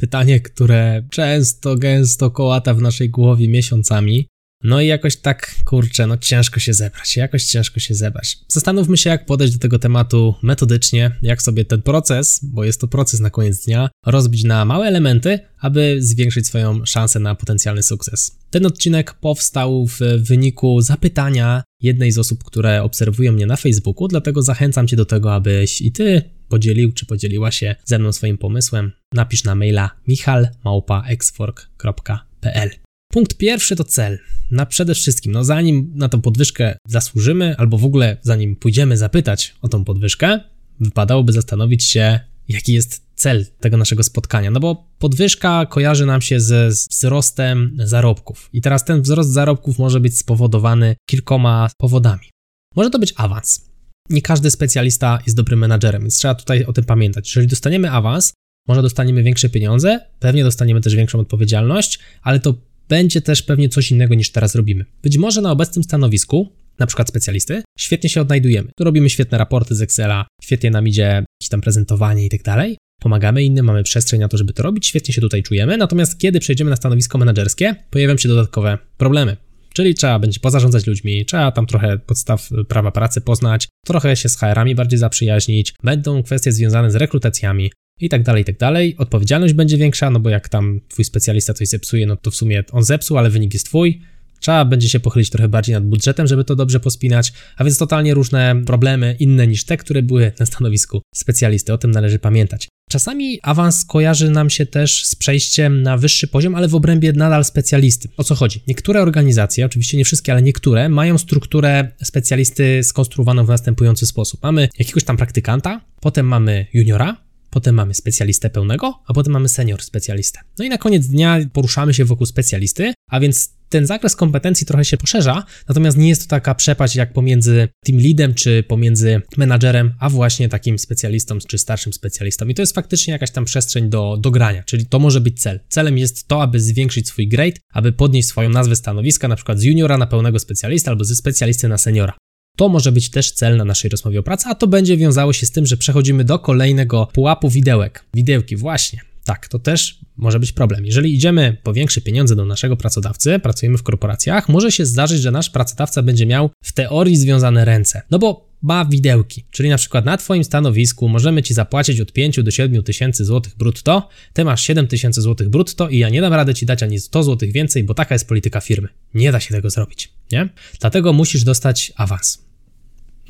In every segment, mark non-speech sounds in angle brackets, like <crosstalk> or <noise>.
Pytanie, które często, gęsto kołata w naszej głowie miesiącami, no i jakoś tak, kurczę, no ciężko się zebrać, jakoś ciężko się zebrać. Zastanówmy się, jak podejść do tego tematu metodycznie, jak sobie ten proces, bo jest to proces na koniec dnia, rozbić na małe elementy, aby zwiększyć swoją szansę na potencjalny sukces. Ten odcinek powstał w wyniku zapytania jednej z osób, które obserwują mnie na Facebooku, dlatego zachęcam Cię do tego, abyś i Ty podzielił czy podzieliła się ze mną swoim pomysłem. Napisz na maila michalmałpa.exfork.pl Punkt pierwszy to cel. Na przede wszystkim, no zanim na tą podwyżkę zasłużymy, albo w ogóle zanim pójdziemy zapytać o tą podwyżkę, wypadałoby zastanowić się, jaki jest cel tego naszego spotkania. No bo podwyżka kojarzy nam się ze wzrostem zarobków. I teraz ten wzrost zarobków może być spowodowany kilkoma powodami. Może to być awans. Nie każdy specjalista jest dobrym menadżerem, więc trzeba tutaj o tym pamiętać. Jeżeli dostaniemy awans, może dostaniemy większe pieniądze, pewnie dostaniemy też większą odpowiedzialność, ale to będzie też pewnie coś innego niż teraz robimy. Być może na obecnym stanowisku, na przykład specjalisty, świetnie się odnajdujemy. Tu robimy świetne raporty z Excela, świetnie nam idzie jakieś tam prezentowanie i tak dalej. Pomagamy innym, mamy przestrzeń na to, żeby to robić, świetnie się tutaj czujemy. Natomiast kiedy przejdziemy na stanowisko menedżerskie, pojawią się dodatkowe problemy. Czyli trzeba będzie pozarządzać ludźmi, trzeba tam trochę podstaw prawa pracy poznać, trochę się z HR-ami bardziej zaprzyjaźnić, będą kwestie związane z rekrutacjami, i tak dalej, i tak dalej. Odpowiedzialność będzie większa, no bo jak tam twój specjalista coś zepsuje, no to w sumie on zepsuł, ale wynik jest twój. Trzeba będzie się pochylić trochę bardziej nad budżetem, żeby to dobrze pospinać, a więc totalnie różne problemy, inne niż te, które były na stanowisku specjalisty. O tym należy pamiętać. Czasami awans kojarzy nam się też z przejściem na wyższy poziom, ale w obrębie nadal specjalisty. O co chodzi? Niektóre organizacje, oczywiście nie wszystkie, ale niektóre, mają strukturę specjalisty skonstruowaną w następujący sposób. Mamy jakiegoś tam praktykanta, potem mamy juniora, potem mamy specjalistę pełnego, a potem mamy senior specjalistę. No i na koniec dnia poruszamy się wokół specjalisty, a więc ten zakres kompetencji trochę się poszerza, natomiast nie jest to taka przepaść jak pomiędzy team leadem czy pomiędzy menadżerem, a właśnie takim specjalistą czy starszym specjalistą. I to jest faktycznie jakaś tam przestrzeń do, do grania, czyli to może być cel. Celem jest to, aby zwiększyć swój grade, aby podnieść swoją nazwę stanowiska, na przykład z juniora na pełnego specjalista albo ze specjalisty na seniora. To może być też cel na naszej rozmowie o pracy, a to będzie wiązało się z tym, że przechodzimy do kolejnego pułapu widełek. Widełki, właśnie. Tak, to też może być problem. Jeżeli idziemy po większe pieniądze do naszego pracodawcy, pracujemy w korporacjach, może się zdarzyć, że nasz pracodawca będzie miał w teorii związane ręce. No bo ma widełki, czyli na przykład na Twoim stanowisku możemy Ci zapłacić od 5 do 7 tysięcy złotych brutto, Ty masz 7 tysięcy złotych brutto i ja nie dam rady Ci dać ani 100 złotych więcej, bo taka jest polityka firmy. Nie da się tego zrobić, nie? Dlatego musisz dostać awans.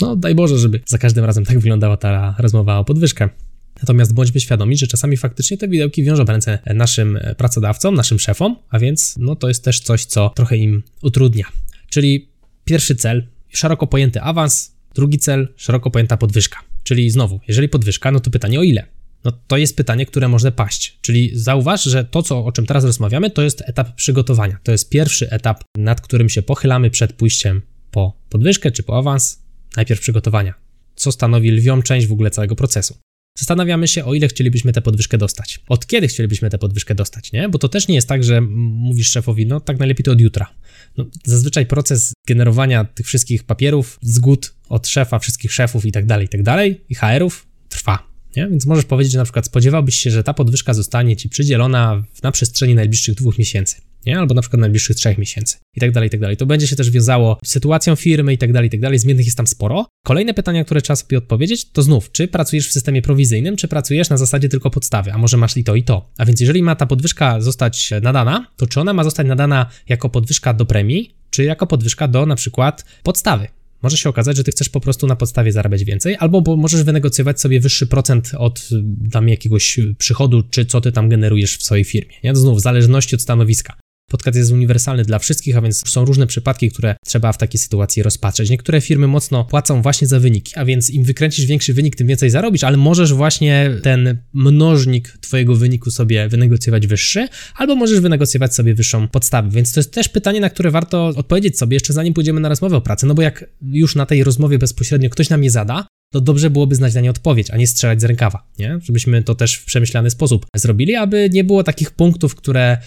No, daj Boże, żeby za każdym razem tak wyglądała ta rozmowa o podwyżkę. Natomiast bądźmy świadomi, że czasami faktycznie te widełki wiążą ręce naszym pracodawcom, naszym szefom, a więc no, to jest też coś, co trochę im utrudnia. Czyli pierwszy cel, szeroko pojęty awans, drugi cel, szeroko pojęta podwyżka. Czyli znowu, jeżeli podwyżka, no to pytanie o ile? No to jest pytanie, które może paść. Czyli zauważ, że to, co, o czym teraz rozmawiamy, to jest etap przygotowania. To jest pierwszy etap, nad którym się pochylamy przed pójściem po podwyżkę czy po awans, najpierw przygotowania, co stanowi lwią część w ogóle całego procesu. Zastanawiamy się, o ile chcielibyśmy tę podwyżkę dostać. Od kiedy chcielibyśmy tę podwyżkę dostać, nie? Bo to też nie jest tak, że mówisz szefowi, no tak najlepiej to od jutra. No, zazwyczaj proces generowania tych wszystkich papierów, zgód od szefa, wszystkich szefów i tak dalej, i tak dalej, i HR-ów trwa. Nie? Więc możesz powiedzieć, że na przykład spodziewałbyś się, że ta podwyżka zostanie ci przydzielona na przestrzeni najbliższych dwóch miesięcy nie? Albo na przykład najbliższych trzech miesięcy i tak dalej, i tak dalej. To będzie się też wiązało z sytuacją firmy i tak dalej, i tak dalej. Zmiennych jest tam sporo. Kolejne pytania, które trzeba sobie odpowiedzieć, to znów, czy pracujesz w systemie prowizyjnym, czy pracujesz na zasadzie tylko podstawy, a może masz i to, i to. A więc jeżeli ma ta podwyżka zostać nadana, to czy ona ma zostać nadana jako podwyżka do premii, czy jako podwyżka do na przykład podstawy? Może się okazać, że ty chcesz po prostu na podstawie zarabiać więcej, albo możesz wynegocjować sobie wyższy procent od tam jakiegoś przychodu, czy co ty tam generujesz w swojej firmie. Nie? To znów w zależności od stanowiska. Podcast jest uniwersalny dla wszystkich, a więc są różne przypadki, które trzeba w takiej sytuacji rozpatrzeć. Niektóre firmy mocno płacą właśnie za wyniki, a więc im wykręcisz większy wynik, tym więcej zarobisz, ale możesz właśnie ten mnożnik twojego wyniku sobie wynegocjować wyższy, albo możesz wynegocjować sobie wyższą podstawę. Więc to jest też pytanie, na które warto odpowiedzieć sobie jeszcze zanim pójdziemy na rozmowę o pracy, no bo jak już na tej rozmowie bezpośrednio ktoś nam je zada, to dobrze byłoby znać na nie odpowiedź, a nie strzelać z rękawa, nie? Żebyśmy to też w przemyślany sposób zrobili, aby nie było takich punktów, które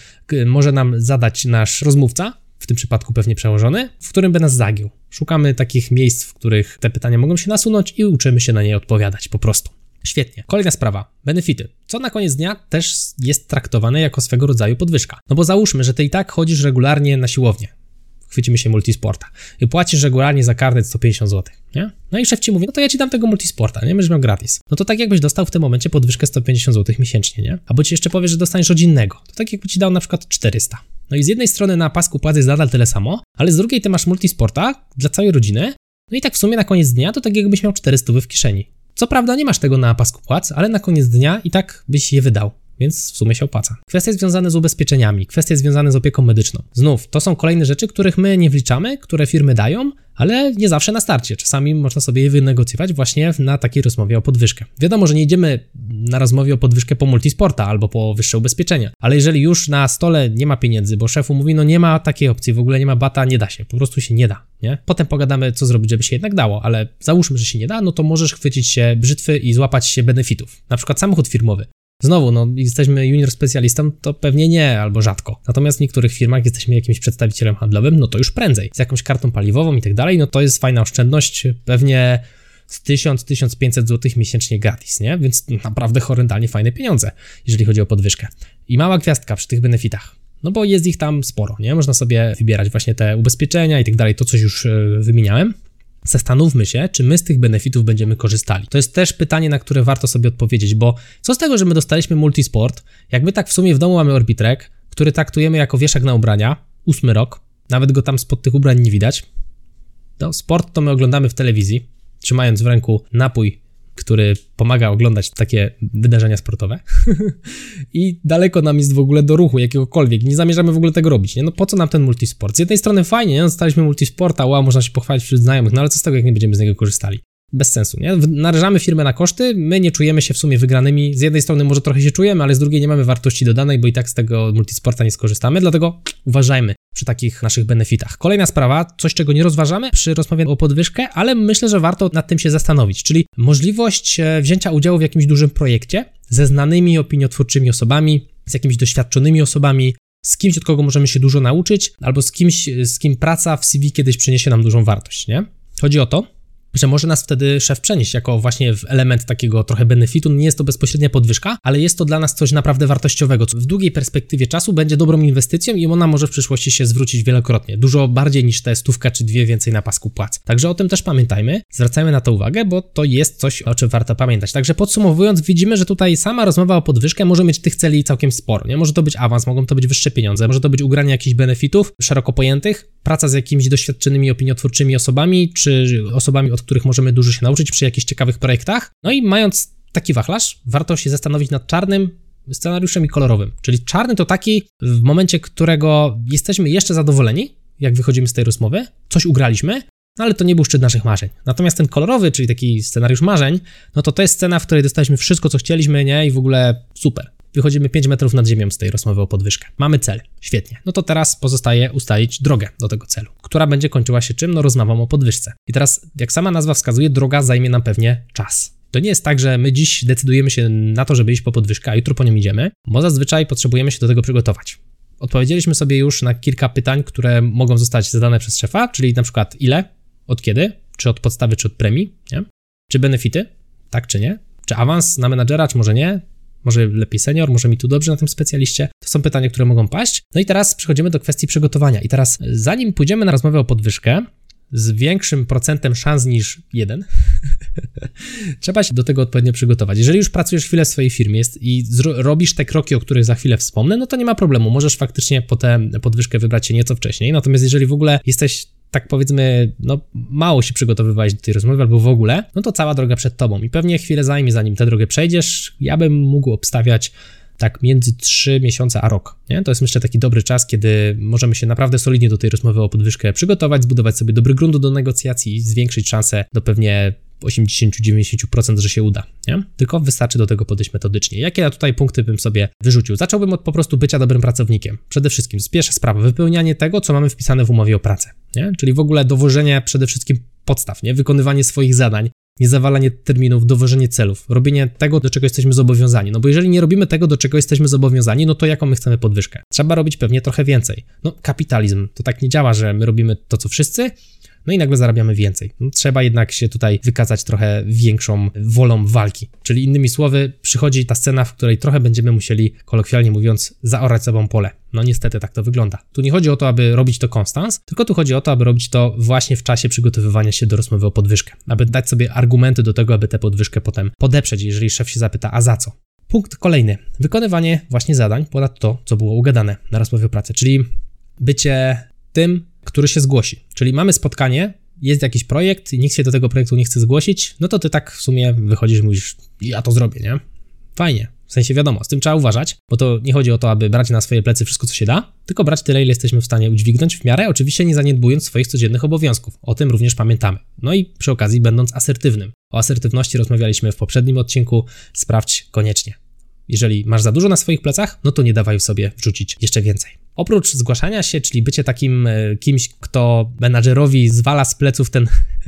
może nam zadać nasz rozmówca, w tym przypadku pewnie przełożony, w którym by nas zagiął. Szukamy takich miejsc, w których te pytania mogą się nasunąć i uczymy się na nie odpowiadać po prostu. Świetnie. Kolejna sprawa. Benefity. Co na koniec dnia też jest traktowane jako swego rodzaju podwyżka. No bo załóżmy, że ty i tak chodzisz regularnie na siłownię chwycimy się multisporta i płacisz regularnie za karnet 150 zł, nie? No i szef ci mówi, no to ja ci dam tego multisporta, nie? Będziesz miał gratis. No to tak jakbyś dostał w tym momencie podwyżkę 150 zł miesięcznie, nie? Albo ci jeszcze powie, że dostaniesz rodzinnego. To tak jakby ci dał na przykład 400. No i z jednej strony na pasku płacy jest nadal tyle samo, ale z drugiej ty masz multisporta dla całej rodziny, no i tak w sumie na koniec dnia to tak jakbyś miał 400 w kieszeni. Co prawda nie masz tego na pasku płac, ale na koniec dnia i tak byś je wydał więc w sumie się opłaca. Kwestie związane z ubezpieczeniami, kwestie związane z opieką medyczną. Znów, to są kolejne rzeczy, których my nie wliczamy, które firmy dają, ale nie zawsze na starcie. Czasami można sobie je wynegocjować właśnie na takiej rozmowie o podwyżkę. Wiadomo, że nie idziemy na rozmowie o podwyżkę po multisporta albo po wyższe ubezpieczenia, ale jeżeli już na stole nie ma pieniędzy, bo szefu mówi, no nie ma takiej opcji, w ogóle nie ma bata, nie da się, po prostu się nie da, nie? Potem pogadamy, co zrobić, żeby się jednak dało, ale załóżmy, że się nie da, no to możesz chwycić się brzytwy i złapać się benefitów. Na przykład samochód firmowy. Znowu, no, jesteśmy junior specjalistą, to pewnie nie, albo rzadko. Natomiast w niektórych firmach jesteśmy jakimś przedstawicielem handlowym, no to już prędzej. Z jakąś kartą paliwową i tak dalej, no to jest fajna oszczędność, pewnie z 1000-1500 zł miesięcznie gratis, nie? Więc naprawdę horrendalnie fajne pieniądze, jeżeli chodzi o podwyżkę. I mała gwiazdka przy tych benefitach. No bo jest ich tam sporo, nie? Można sobie wybierać właśnie te ubezpieczenia i tak dalej, to coś już e, wymieniałem. Zastanówmy się, czy my z tych benefitów będziemy korzystali. To jest też pytanie, na które warto sobie odpowiedzieć, bo co z tego, że my dostaliśmy multisport, jak my tak w sumie w domu mamy Orbitrek, który traktujemy jako wieszak na ubrania, ósmy rok, nawet go tam spod tych ubrań nie widać. No, sport to my oglądamy w telewizji, trzymając w ręku napój który pomaga oglądać takie wydarzenia sportowe. <laughs> I daleko nam jest w ogóle do ruchu jakiegokolwiek. Nie zamierzamy w ogóle tego robić. Nie? No po co nam ten multisport? Z jednej strony fajnie, nie? dostaliśmy multisporta, wow, można się pochwalić wśród znajomych, no ale co z tego, jak nie będziemy z niego korzystali? Bez sensu, nie? Narażamy firmę na koszty, my nie czujemy się w sumie wygranymi. Z jednej strony może trochę się czujemy, ale z drugiej nie mamy wartości dodanej, bo i tak z tego multisporta nie skorzystamy, dlatego uważajmy przy takich naszych benefitach. Kolejna sprawa, coś czego nie rozważamy przy rozmowie o podwyżkę, ale myślę, że warto nad tym się zastanowić, czyli możliwość e, wzięcia udziału w jakimś dużym projekcie ze znanymi opiniotwórczymi osobami, z jakimiś doświadczonymi osobami, z kimś, od kogo możemy się dużo nauczyć, albo z kimś, z kim praca w CV kiedyś przyniesie nam dużą wartość, nie? Chodzi o to, że może nas wtedy szef przenieść jako właśnie element takiego trochę benefitu. Nie jest to bezpośrednia podwyżka, ale jest to dla nas coś naprawdę wartościowego, co w długiej perspektywie czasu będzie dobrą inwestycją i ona może w przyszłości się zwrócić wielokrotnie, dużo bardziej niż te stówka czy dwie więcej na pasku płac. Także o tym też pamiętajmy, zwracajmy na to uwagę, bo to jest coś, o czym warto pamiętać. Także podsumowując, widzimy, że tutaj sama rozmowa o podwyżkę może mieć tych celi całkiem sporo. Nie? Może to być awans, mogą to być wyższe pieniądze, może to być ugranie jakichś benefitów szeroko pojętych, praca z jakimiś doświadczonymi opiniotwórczymi osobami, czy osobami, od których możemy dużo się nauczyć przy jakichś ciekawych projektach. No i mając taki wachlarz, warto się zastanowić nad czarnym scenariuszem i kolorowym. Czyli czarny to taki, w momencie którego jesteśmy jeszcze zadowoleni, jak wychodzimy z tej rozmowy, coś ugraliśmy, no ale to nie był szczyt naszych marzeń. Natomiast ten kolorowy, czyli taki scenariusz marzeń, no to to jest scena, w której dostaliśmy wszystko, co chcieliśmy, nie? I w ogóle super. Wychodzimy 5 metrów nad ziemią z tej rozmowy o podwyżkę. Mamy cel. Świetnie. No to teraz pozostaje ustalić drogę do tego celu, która będzie kończyła się czym? No rozmową o podwyżce. I teraz, jak sama nazwa wskazuje, droga zajmie nam pewnie czas. To nie jest tak, że my dziś decydujemy się na to, żeby iść po podwyżkę, a jutro po nią idziemy, bo zazwyczaj potrzebujemy się do tego przygotować. Odpowiedzieliśmy sobie już na kilka pytań, które mogą zostać zadane przez szefa, czyli na przykład ile, od kiedy, czy od podstawy, czy od premii, nie? czy benefity, tak czy nie, czy awans na menadżera, czy może nie, może lepiej senior, może mi tu dobrze na tym specjaliście? To są pytania, które mogą paść. No i teraz przechodzimy do kwestii przygotowania. I teraz, zanim pójdziemy na rozmowę o podwyżkę, z większym procentem szans niż jeden, <laughs> trzeba się do tego odpowiednio przygotować. Jeżeli już pracujesz chwilę w swojej firmie i robisz te kroki, o których za chwilę wspomnę, no to nie ma problemu. Możesz faktycznie po tę podwyżkę wybrać się nieco wcześniej. Natomiast jeżeli w ogóle jesteś tak powiedzmy, no mało się przygotowywałeś do tej rozmowy albo w ogóle, no to cała droga przed tobą i pewnie chwilę zajmie, zanim tę drogę przejdziesz. Ja bym mógł obstawiać tak między 3 miesiące a rok. Nie? To jest myślę taki dobry czas, kiedy możemy się naprawdę solidnie do tej rozmowy o podwyżkę przygotować, zbudować sobie dobry grunt do negocjacji i zwiększyć szanse do pewnie 80-90%, że się uda, nie? Tylko wystarczy do tego podejść metodycznie. Jakie ja tutaj punkty bym sobie wyrzucił? Zacząłbym od po prostu bycia dobrym pracownikiem. Przede wszystkim, pierwsza sprawa, wypełnianie tego, co mamy wpisane w umowie o pracę, nie? Czyli w ogóle dowożenie przede wszystkim podstaw, nie? Wykonywanie swoich zadań, nie zawalanie terminów, dowożenie celów, robienie tego, do czego jesteśmy zobowiązani. No bo jeżeli nie robimy tego, do czego jesteśmy zobowiązani, no to jaką my chcemy podwyżkę? Trzeba robić pewnie trochę więcej. No kapitalizm to tak nie działa, że my robimy to, co wszyscy, no i nagle zarabiamy więcej. No, trzeba jednak się tutaj wykazać trochę większą wolą walki. Czyli innymi słowy, przychodzi ta scena, w której trochę będziemy musieli, kolokwialnie mówiąc, zaorać sobą pole. No niestety tak to wygląda. Tu nie chodzi o to, aby robić to konstans, tylko tu chodzi o to, aby robić to właśnie w czasie przygotowywania się do rozmowy o podwyżkę. Aby dać sobie argumenty do tego, aby tę podwyżkę potem podeprzeć, jeżeli szef się zapyta, a za co? Punkt kolejny. Wykonywanie właśnie zadań ponad to, co było ugadane na rozmowie o pracę, czyli bycie tym, który się zgłosi. Czyli mamy spotkanie, jest jakiś projekt i nikt się do tego projektu nie chce zgłosić, no to ty tak w sumie wychodzisz i mówisz, ja to zrobię, nie? Fajnie. W sensie wiadomo, z tym trzeba uważać, bo to nie chodzi o to, aby brać na swoje plecy wszystko, co się da, tylko brać tyle, ile jesteśmy w stanie udźwignąć w miarę, oczywiście nie zaniedbując swoich codziennych obowiązków. O tym również pamiętamy. No i przy okazji będąc asertywnym. O asertywności rozmawialiśmy w poprzednim odcinku, sprawdź koniecznie. Jeżeli masz za dużo na swoich plecach, no to nie dawaj sobie wrzucić jeszcze więcej. Oprócz zgłaszania się, czyli bycie takim e, kimś, kto menadżerowi zwala z pleców ten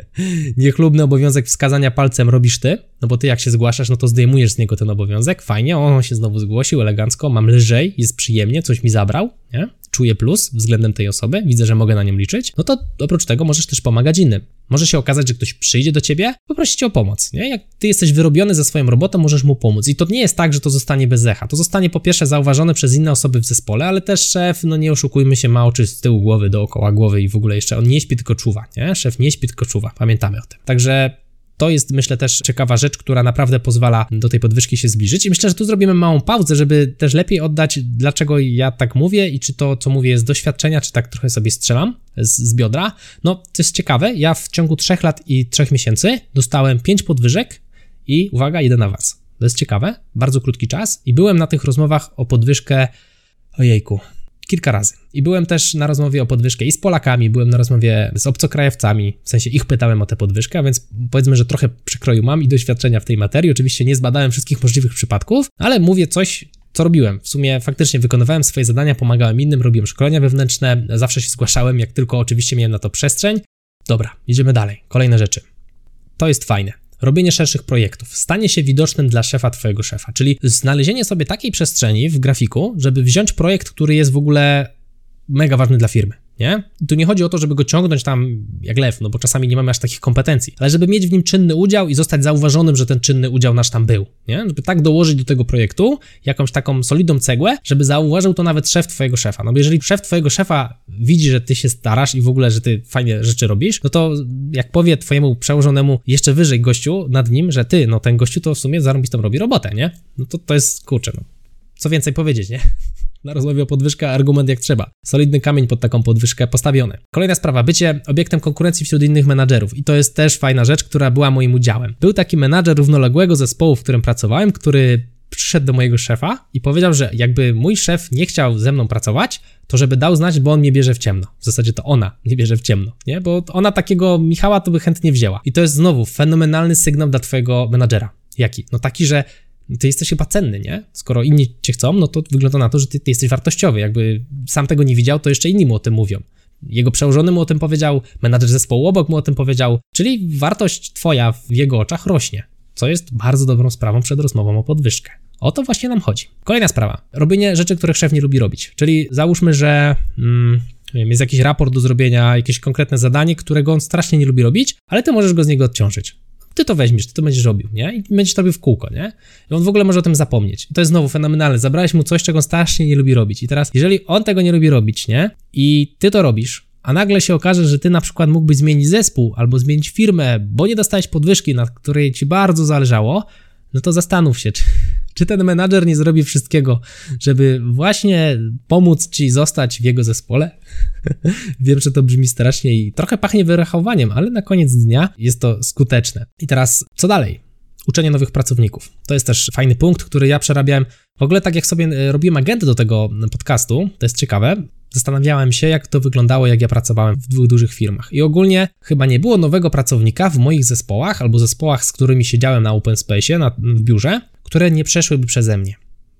<laughs> niechlubny obowiązek wskazania palcem robisz ty, no bo ty jak się zgłaszasz, no to zdejmujesz z niego ten obowiązek, fajnie, on się znowu zgłosił elegancko, mam lżej, jest przyjemnie, coś mi zabrał, nie? Czuję plus względem tej osoby, widzę, że mogę na nią liczyć, no to oprócz tego możesz też pomagać innym. Może się okazać, że ktoś przyjdzie do ciebie, poprosi cię o pomoc. Nie? Jak ty jesteś wyrobiony ze swoją robotą, możesz mu pomóc. I to nie jest tak, że to zostanie bez echa. To zostanie po pierwsze zauważone przez inne osoby w zespole, ale też szef, no nie oszukujmy się, ma oczy z tyłu głowy, dookoła głowy i w ogóle jeszcze on nie śpi, tylko czuwa. Nie? Szef nie śpi, tylko czuwa. Pamiętamy o tym. Także to jest, myślę, też ciekawa rzecz, która naprawdę pozwala do tej podwyżki się zbliżyć. I myślę, że tu zrobimy małą pauzę, żeby też lepiej oddać, dlaczego ja tak mówię i czy to, co mówię, jest doświadczenia, czy tak trochę sobie strzelam z, z biodra. No, to jest ciekawe. Ja w ciągu 3 lat i 3 miesięcy dostałem 5 podwyżek i uwaga, jeden awans. To jest ciekawe, bardzo krótki czas i byłem na tych rozmowach o podwyżkę, ojejku, kilka razy. I byłem też na rozmowie o podwyżkę i z Polakami, byłem na rozmowie z obcokrajowcami, w sensie ich pytałem o tę podwyżkę, więc powiedzmy, że trochę przekroju mam i doświadczenia w tej materii. Oczywiście nie zbadałem wszystkich możliwych przypadków, ale mówię coś, co robiłem? W sumie faktycznie wykonywałem swoje zadania, pomagałem innym, robiłem szkolenia wewnętrzne, zawsze się zgłaszałem, jak tylko oczywiście miałem na to przestrzeń. Dobra, idziemy dalej. Kolejne rzeczy. To jest fajne robienie szerszych projektów, stanie się widocznym dla szefa twojego szefa, czyli znalezienie sobie takiej przestrzeni w grafiku, żeby wziąć projekt, który jest w ogóle mega ważny dla firmy nie? Tu nie chodzi o to, żeby go ciągnąć tam jak lew, no bo czasami nie mamy aż takich kompetencji, ale żeby mieć w nim czynny udział i zostać zauważonym, że ten czynny udział nasz tam był, nie? Żeby tak dołożyć do tego projektu jakąś taką solidną cegłę, żeby zauważył to nawet szef twojego szefa. No bo jeżeli szef twojego szefa widzi, że ty się starasz i w ogóle, że ty fajnie rzeczy robisz, no to jak powie twojemu przełożonemu jeszcze wyżej gościu nad nim, że ty, no ten gościu to w sumie zarąbistą robi robotę, nie? No to to jest, kurczę, no. Co więcej powiedzieć, nie? Na rozmowie o podwyżkę argument jak trzeba. Solidny kamień pod taką podwyżkę postawiony. Kolejna sprawa, bycie obiektem konkurencji wśród innych menadżerów. I to jest też fajna rzecz, która była moim udziałem. Był taki menadżer równoległego zespołu, w którym pracowałem, który przyszedł do mojego szefa i powiedział, że jakby mój szef nie chciał ze mną pracować, to żeby dał znać, bo on mnie bierze w ciemno. W zasadzie to ona <laughs> mnie bierze w ciemno, nie? Bo ona takiego Michała to by chętnie wzięła. I to jest znowu fenomenalny sygnał dla twojego menadżera. Jaki? No taki, że ty jesteś chyba cenny, nie? Skoro inni cię chcą, no to wygląda na to, że ty, ty, jesteś wartościowy. Jakby sam tego nie widział, to jeszcze inni mu o tym mówią. Jego przełożony mu o tym powiedział, menadżer zespołu obok mu o tym powiedział, czyli wartość twoja w jego oczach rośnie, co jest bardzo dobrą sprawą przed rozmową o podwyżkę. O to właśnie nam chodzi. Kolejna sprawa. Robienie rzeczy, których szef nie lubi robić. Czyli załóżmy, że mm, jest jakiś raport do zrobienia, jakieś konkretne zadanie, którego on strasznie nie lubi robić, ale ty możesz go z niego odciążyć ty to weźmiesz, ty to będziesz robił, nie? I będziesz to robił w kółko, nie? I on w ogóle może o tym zapomnieć. I to jest znowu fenomenalne. Zabrałeś mu coś, czego on strasznie nie lubi robić. I teraz, jeżeli on tego nie lubi robić, nie? I ty to robisz, a nagle się okaże, że ty na przykład mógłbyś zmienić zespół albo zmienić firmę, bo nie dostałeś podwyżki, na której ci bardzo zależało, no to zastanów się, czy, czy ten menadżer nie zrobi wszystkiego, żeby właśnie pomóc ci zostać w jego zespole? <laughs> Wiem, że to brzmi strasznie i trochę pachnie wyrachowaniem, ale na koniec dnia jest to skuteczne. I teraz co dalej? Uczenie nowych pracowników. To jest też fajny punkt, który ja przerabiałem W ogóle tak jak sobie e, robiłem agendę do tego podcastu, to jest ciekawe, zastanawiałem się, jak to wyglądało, jak ja pracowałem w dwóch dużych firmach. I ogólnie chyba nie było nowego pracownika w moich zespołach albo zespołach, z którymi siedziałem na open space, na, w biurze, które nie przeszłyby przeze mnie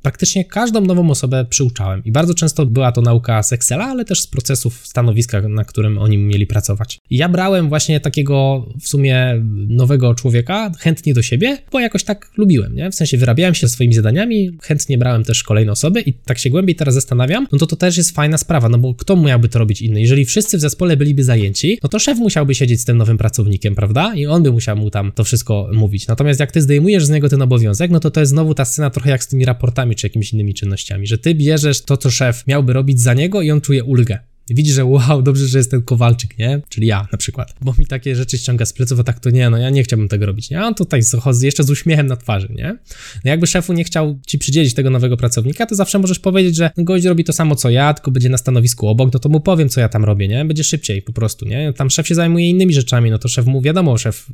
praktycznie każdą nową osobę przyuczałem. I bardzo często była to nauka z Excela, ale też z procesów stanowiska, na którym oni mieli pracować. I ja brałem właśnie takiego w sumie nowego człowieka chętnie do siebie, bo jakoś tak lubiłem, nie? W sensie wyrabiałem się swoimi zadaniami, chętnie brałem też kolejne osoby i tak się głębiej teraz zastanawiam, no to to też jest fajna sprawa, no bo kto miałby to robić inny? Jeżeli wszyscy w zespole byliby zajęci, no to szef musiałby siedzieć z tym nowym pracownikiem, prawda? I on by musiał mu tam to wszystko mówić. Natomiast jak ty zdejmujesz z niego ten obowiązek, no to to jest znowu ta scena trochę jak z tymi raportami czy jakimiś innymi czynnościami, że ty bierzesz to, co szef miałby robić za niego i on czuje ulgę. Widzi, że wow, dobrze, że jest ten Kowalczyk, nie? Czyli ja na przykład. Bo mi takie rzeczy ściąga z pleców, a tak to nie, no ja nie chciałbym tego robić, nie? A on tutaj jeszcze z uśmiechem na twarzy, nie? No jakby szefu nie chciał ci przydzielić tego nowego pracownika, to zawsze możesz powiedzieć, że gość robi to samo co ja, tylko będzie na stanowisku obok, no to mu powiem, co ja tam robię, nie? Będzie szybciej po prostu, nie? Tam szef się zajmuje innymi rzeczami, no to szef mu, wiadomo, szef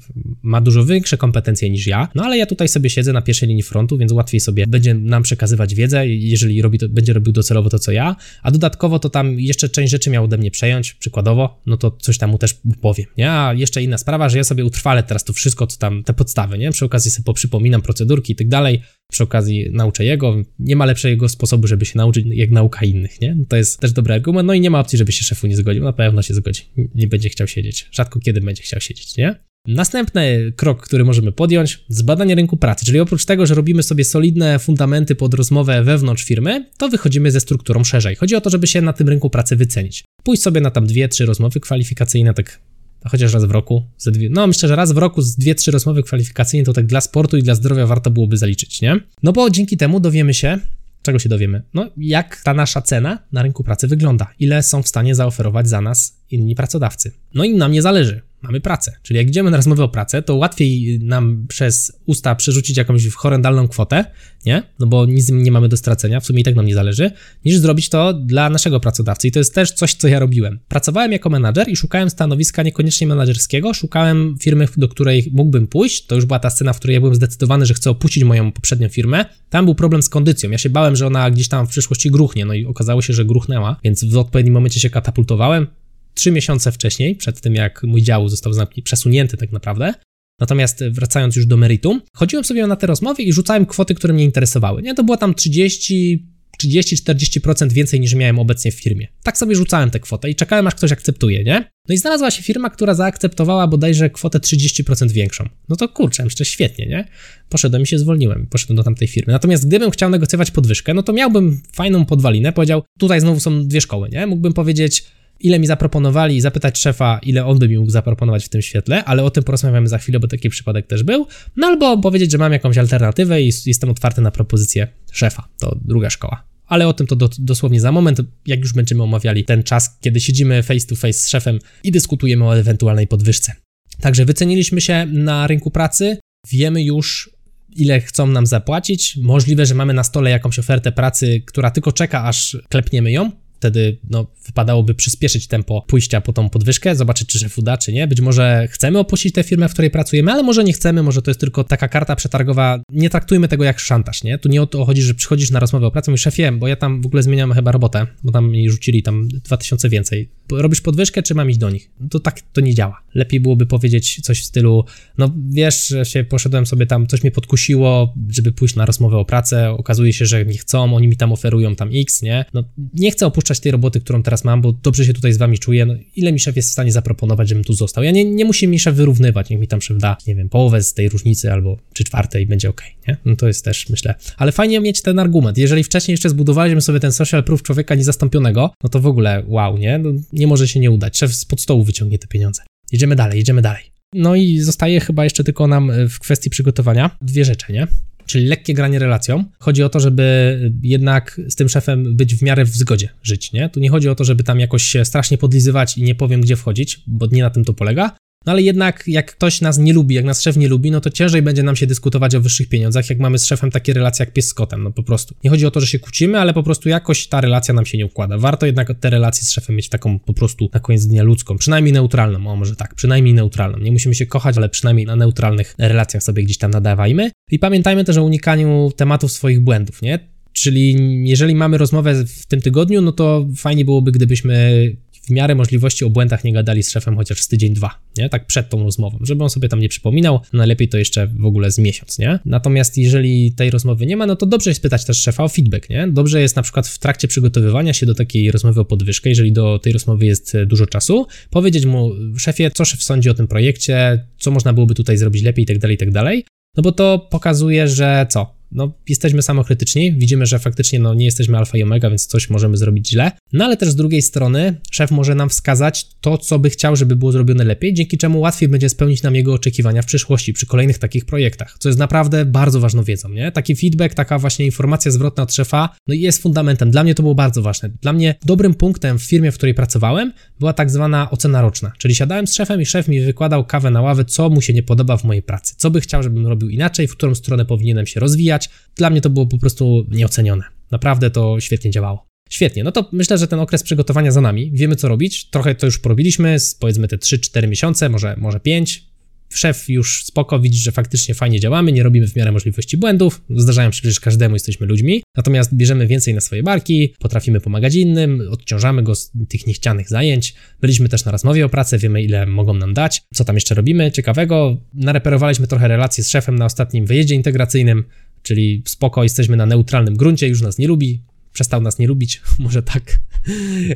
ma dużo większe kompetencje niż ja, no ale ja tutaj sobie siedzę na pierwszej linii frontu, więc łatwiej sobie będzie nam przekazywać wiedzę, jeżeli robi to, będzie robił docelowo to, co ja, a dodatkowo to tam jeszcze część rzeczy miał ode mnie przejąć, przykładowo, no to coś tam mu też powiem, nie? A jeszcze inna sprawa, że ja sobie utrwalę teraz to wszystko, co tam, te podstawy, nie? Przy okazji sobie poprzypominam procedurki i tak dalej, przy okazji nauczę jego, nie ma lepszego sposobu, żeby się nauczyć, jak nauka innych, nie? To jest też dobry argument, no i nie ma opcji, żeby się szefu nie zgodził, na pewno się zgodzi, nie będzie chciał siedzieć, rzadko kiedy będzie chciał siedzieć, nie? Następny krok, który możemy podjąć, zbadanie rynku pracy, czyli oprócz tego, że robimy sobie solidne fundamenty pod rozmowę wewnątrz firmy, to wychodzimy ze strukturą szerzej. Chodzi o to, żeby się na tym rynku pracy wycenić. Pójść sobie na tam dwie, trzy rozmowy kwalifikacyjne, tak chociaż raz w roku, ze dwie, no myślę, że raz w roku z dwie, trzy rozmowy kwalifikacyjne to tak dla sportu i dla zdrowia warto byłoby zaliczyć, nie? No bo dzięki temu dowiemy się, czego się dowiemy? No, jak ta nasza cena na rynku pracy wygląda? Ile są w stanie zaoferować za nas inni pracodawcy? No i nam nie zależy mamy pracę. Czyli jak idziemy na rozmowę o pracę, to łatwiej nam przez usta przerzucić jakąś horrendalną kwotę, nie? No bo nic nie mamy do stracenia, w sumie i tak nam nie zależy, niż zrobić to dla naszego pracodawcy. I to jest też coś, co ja robiłem. Pracowałem jako menadżer i szukałem stanowiska niekoniecznie menadżerskiego, szukałem firmy, do której mógłbym pójść. To już była ta scena, w której ja byłem zdecydowany, że chcę opuścić moją poprzednią firmę. Tam był problem z kondycją. Ja się bałem, że ona gdzieś tam w przyszłości gruchnie, no i okazało się, że gruchnęła, więc w odpowiednim momencie się katapultowałem trzy miesiące wcześniej, przed tym jak mój dział został przesunięty tak naprawdę. Natomiast wracając już do meritum, chodziłem sobie na te rozmowy i rzucałem kwoty, które mnie interesowały. Nie, to było tam 30, 30-40% więcej niż miałem obecnie w firmie. Tak sobie rzucałem tę kwotę i czekałem, aż ktoś akceptuje, nie? No i znalazła się firma, która zaakceptowała bodajże kwotę 30% większą. No to kurczę, jeszcze świetnie, nie? Poszedłem i się zwolniłem, poszedłem do tamtej firmy. Natomiast gdybym chciał negocjować podwyżkę, no to miałbym fajną podwalinę, powiedział, tutaj znowu są dwie szkoły, nie? Mógłbym powiedzieć, ile mi zaproponowali zapytać szefa, ile on by mi mógł zaproponować w tym świetle, ale o tym porozmawiamy za chwilę, bo taki przypadek też był. No albo powiedzieć, że mam jakąś alternatywę i jestem otwarty na propozycję szefa. To druga szkoła. Ale o tym to do, dosłownie za moment, jak już będziemy omawiali ten czas, kiedy siedzimy face to face z szefem i dyskutujemy o ewentualnej podwyżce. Także wyceniliśmy się na rynku pracy, wiemy już, ile chcą nam zapłacić. Możliwe, że mamy na stole jakąś ofertę pracy, która tylko czeka, aż klepniemy ją, wtedy no, wypadałoby przyspieszyć tempo pójścia po tą podwyżkę, zobaczyć, czy szef uda, czy nie. Być może chcemy opuścić tę firmę, w której pracujemy, ale może nie chcemy, może to jest tylko taka karta przetargowa. Nie traktujmy tego jak szantaż, nie? Tu nie o to chodzi, że przychodzisz na rozmowę o pracę, mówisz, szefie, bo ja tam w ogóle zmieniam chyba robotę, bo tam mi rzucili tam 2000 więcej. Robisz podwyżkę, czy mam iść do nich? To tak to nie działa. Lepiej byłoby powiedzieć coś w stylu, no wiesz, że się poszedłem sobie tam, coś mnie podkusiło, żeby pójść na rozmowę o pracę, okazuje się, że nie chcą, oni mi tam oferują tam X, nie? No nie chcę opuszczać tej roboty, którą teraz mam, bo dobrze się tutaj z wami czuję. No, ile mi szef jest w stanie zaproponować, żebym tu został? Ja nie, nie musi mi szef wyrównywać, niech mi tam szef da, nie wiem, połowę z tej różnicy albo czy czwartej będzie ok, nie? No to jest też, myślę. Ale fajnie mieć ten argument. Jeżeli wcześniej jeszcze zbudowaliśmy sobie ten social proof człowieka niezastąpionego, no to w ogóle wow, nie? No, nie może się nie udać. Szef spod stołu wyciągnie te pieniądze. Jedziemy dalej, jedziemy dalej. No i zostaje chyba jeszcze tylko nam w kwestii przygotowania dwie rzeczy, nie? Czyli lekkie granie relacją. Chodzi o to, żeby jednak z tym szefem być w miarę w zgodzie, żyć, nie? Tu nie chodzi o to, żeby tam jakoś się strasznie podlizywać i nie powiem, gdzie wchodzić, bo nie na tym to polega, no ale jednak, jak ktoś nas nie lubi, jak nas szef nie lubi, no to ciężej będzie nam się dyskutować o wyższych pieniądzach, jak mamy z szefem takie relacje jak pies z kotem, no po prostu. Nie chodzi o to, że się kłócimy, ale po prostu jakoś ta relacja nam się nie układa. Warto jednak te relacje z szefem mieć taką po prostu na koniec dnia ludzką, przynajmniej neutralną, o może tak, przynajmniej neutralną. Nie musimy się kochać, ale przynajmniej na neutralnych relacjach sobie gdzieś tam nadawajmy. I pamiętajmy też o unikaniu tematów swoich błędów, nie? Czyli jeżeli mamy rozmowę w tym tygodniu, no to fajnie byłoby, gdybyśmy w miarę możliwości o błędach nie gadali z szefem chociaż z tydzień, dwa, nie? Tak przed tą rozmową, żeby on sobie tam nie przypominał, najlepiej to jeszcze w ogóle z miesiąc, nie? Natomiast jeżeli tej rozmowy nie ma, no to dobrze jest pytać też szefa o feedback, nie? Dobrze jest na przykład w trakcie przygotowywania się do takiej rozmowy o podwyżkę, jeżeli do tej rozmowy jest dużo czasu, powiedzieć mu, szefie, co szef sądzi o tym projekcie, co można byłoby tutaj zrobić lepiej i tak dalej, i tak dalej, no bo to pokazuje, że co? No, jesteśmy samokrytyczni, widzimy, że faktycznie no, nie jesteśmy alfa i omega, więc coś możemy zrobić źle. No ale też z drugiej strony szef może nam wskazać to, co by chciał, żeby było zrobione lepiej, dzięki czemu łatwiej będzie spełnić nam jego oczekiwania w przyszłości przy kolejnych takich projektach, co jest naprawdę bardzo ważną wiedzą, nie? Taki feedback, taka właśnie informacja zwrotna od szefa, no jest fundamentem. Dla mnie to było bardzo ważne. Dla mnie dobrym punktem w firmie, w której pracowałem, była tak zwana ocena roczna, czyli siadałem z szefem i szef mi wykładał kawę na ławę, co mu się nie podoba w mojej pracy, co by chciał, żebym robił inaczej, w którą stronę powinienem się rozwijać, dla mnie to było po prostu nieocenione. Naprawdę to świetnie działało. Świetnie, no to myślę, że ten okres przygotowania za nami. Wiemy, co robić. Trochę to już porobiliśmy, powiedzmy te 3-4 miesiące, może, może 5 szef już spoko widzi, że faktycznie fajnie działamy, nie robimy w miarę możliwości błędów, zdarzają się przecież każdemu, jesteśmy ludźmi, natomiast bierzemy więcej na swoje barki, potrafimy pomagać innym, odciążamy go z tych niechcianych zajęć. Byliśmy też na rozmowie o pracę, wiemy ile mogą nam dać, co tam jeszcze robimy ciekawego. Nareperowaliśmy trochę relacje z szefem na ostatnim wyjeździe integracyjnym, czyli spoko, jesteśmy na neutralnym gruncie, już nas nie lubi, przestał nas nie lubić, <laughs> może tak,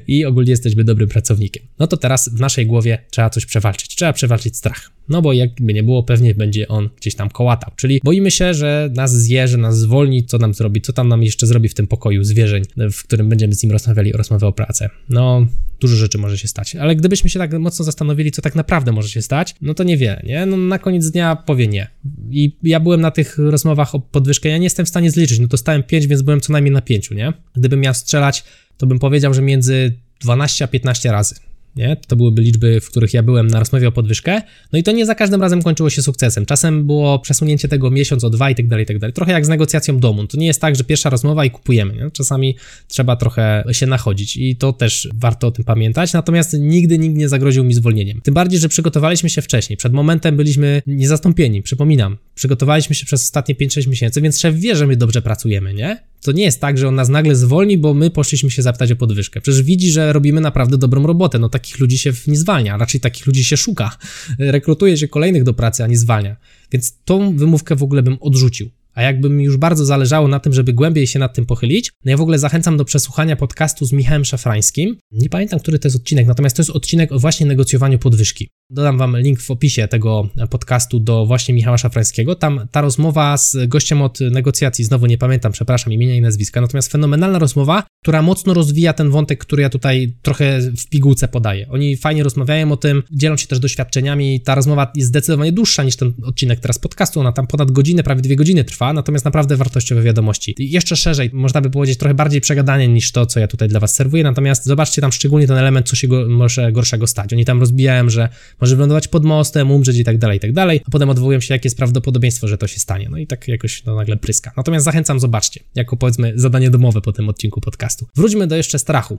i ogólnie jesteśmy dobrym pracownikiem. No to teraz w naszej głowie trzeba coś przewalczyć, trzeba przewalczyć strach. No bo jakby nie było, pewnie będzie on gdzieś tam kołatał. Czyli boimy się, że nas zje, że nas zwolni, co nam zrobi, co tam nam jeszcze zrobi w tym pokoju zwierzeń, w którym będziemy z nim rozmawiali o rozmowę o pracę. No, dużo rzeczy może się stać. Ale gdybyśmy się tak mocno zastanowili, co tak naprawdę może się stać, no to niewiele, nie? No na koniec dnia powie nie. I ja byłem na tych rozmowach o podwyżkę, ja nie jestem w stanie zliczyć, no to stałem 5, więc byłem co najmniej na 5, nie? Gdybym miał strzelać, to bym powiedział, że między 12 a 15 razy nie? To byłyby liczby, w których ja byłem na rozmowie o podwyżkę. No i to nie za każdym razem kończyło się sukcesem. Czasem było przesunięcie tego miesiąc o dwa i tak dalej, i tak dalej. Trochę jak z negocjacją domu. To nie jest tak, że pierwsza rozmowa i kupujemy. Nie? Czasami trzeba trochę się nachodzić i to też warto o tym pamiętać. Natomiast nigdy nikt nie zagroził mi zwolnieniem. Tym bardziej, że przygotowaliśmy się wcześniej. Przed momentem byliśmy niezastąpieni, przypominam. Przygotowaliśmy się przez ostatnie 5-6 miesięcy, więc szef wie, że my dobrze pracujemy, nie? To nie jest tak, że on nas nagle zwolni, bo my poszliśmy się zapytać o podwyżkę. Przecież widzi, że robimy naprawdę dobrą robotę. No takich ludzi się nie zwalnia, raczej takich ludzi się szuka. <laughs> Rekrutuje się kolejnych do pracy, a nie zwalnia. Więc tą wymówkę w ogóle bym odrzucił. A jakby mi już bardzo zależało na tym, żeby głębiej się nad tym pochylić, no ja w ogóle zachęcam do przesłuchania podcastu z Michałem Szafrańskim. Nie pamiętam, który to jest odcinek, natomiast to jest odcinek o właśnie negocjowaniu podwyżki. Dodam wam link w opisie tego podcastu do właśnie Michała Szafrańskiego. Tam ta rozmowa z gościem od negocjacji, znowu nie pamiętam, przepraszam, imienia i nazwiska, natomiast fenomenalna rozmowa, która mocno rozwija ten wątek, który ja tutaj trochę w pigułce podaję. Oni fajnie rozmawiają o tym, dzielą się też doświadczeniami. Ta rozmowa jest zdecydowanie dłuższa niż ten odcinek teraz podcastu, ona tam ponad godzinę, prawie dwie godziny trwa, natomiast naprawdę wartościowe wiadomości. I jeszcze szerzej, można by powiedzieć trochę bardziej przegadanie niż to, co ja tutaj dla was serwuję, natomiast zobaczcie tam szczególnie ten element, co się go, może gorszego stać. Oni tam rozbijają, że może wylądować pod mostem, umrzeć i tak dalej, i tak dalej, a potem odwołują się, jakie jest prawdopodobieństwo, że to się stanie. No i tak jakoś no, nagle pryska. Natomiast zachęcam, zobaczcie, jako powiedzmy zadanie domowe po tym odcinku podcastu. Wróćmy do jeszcze strachu.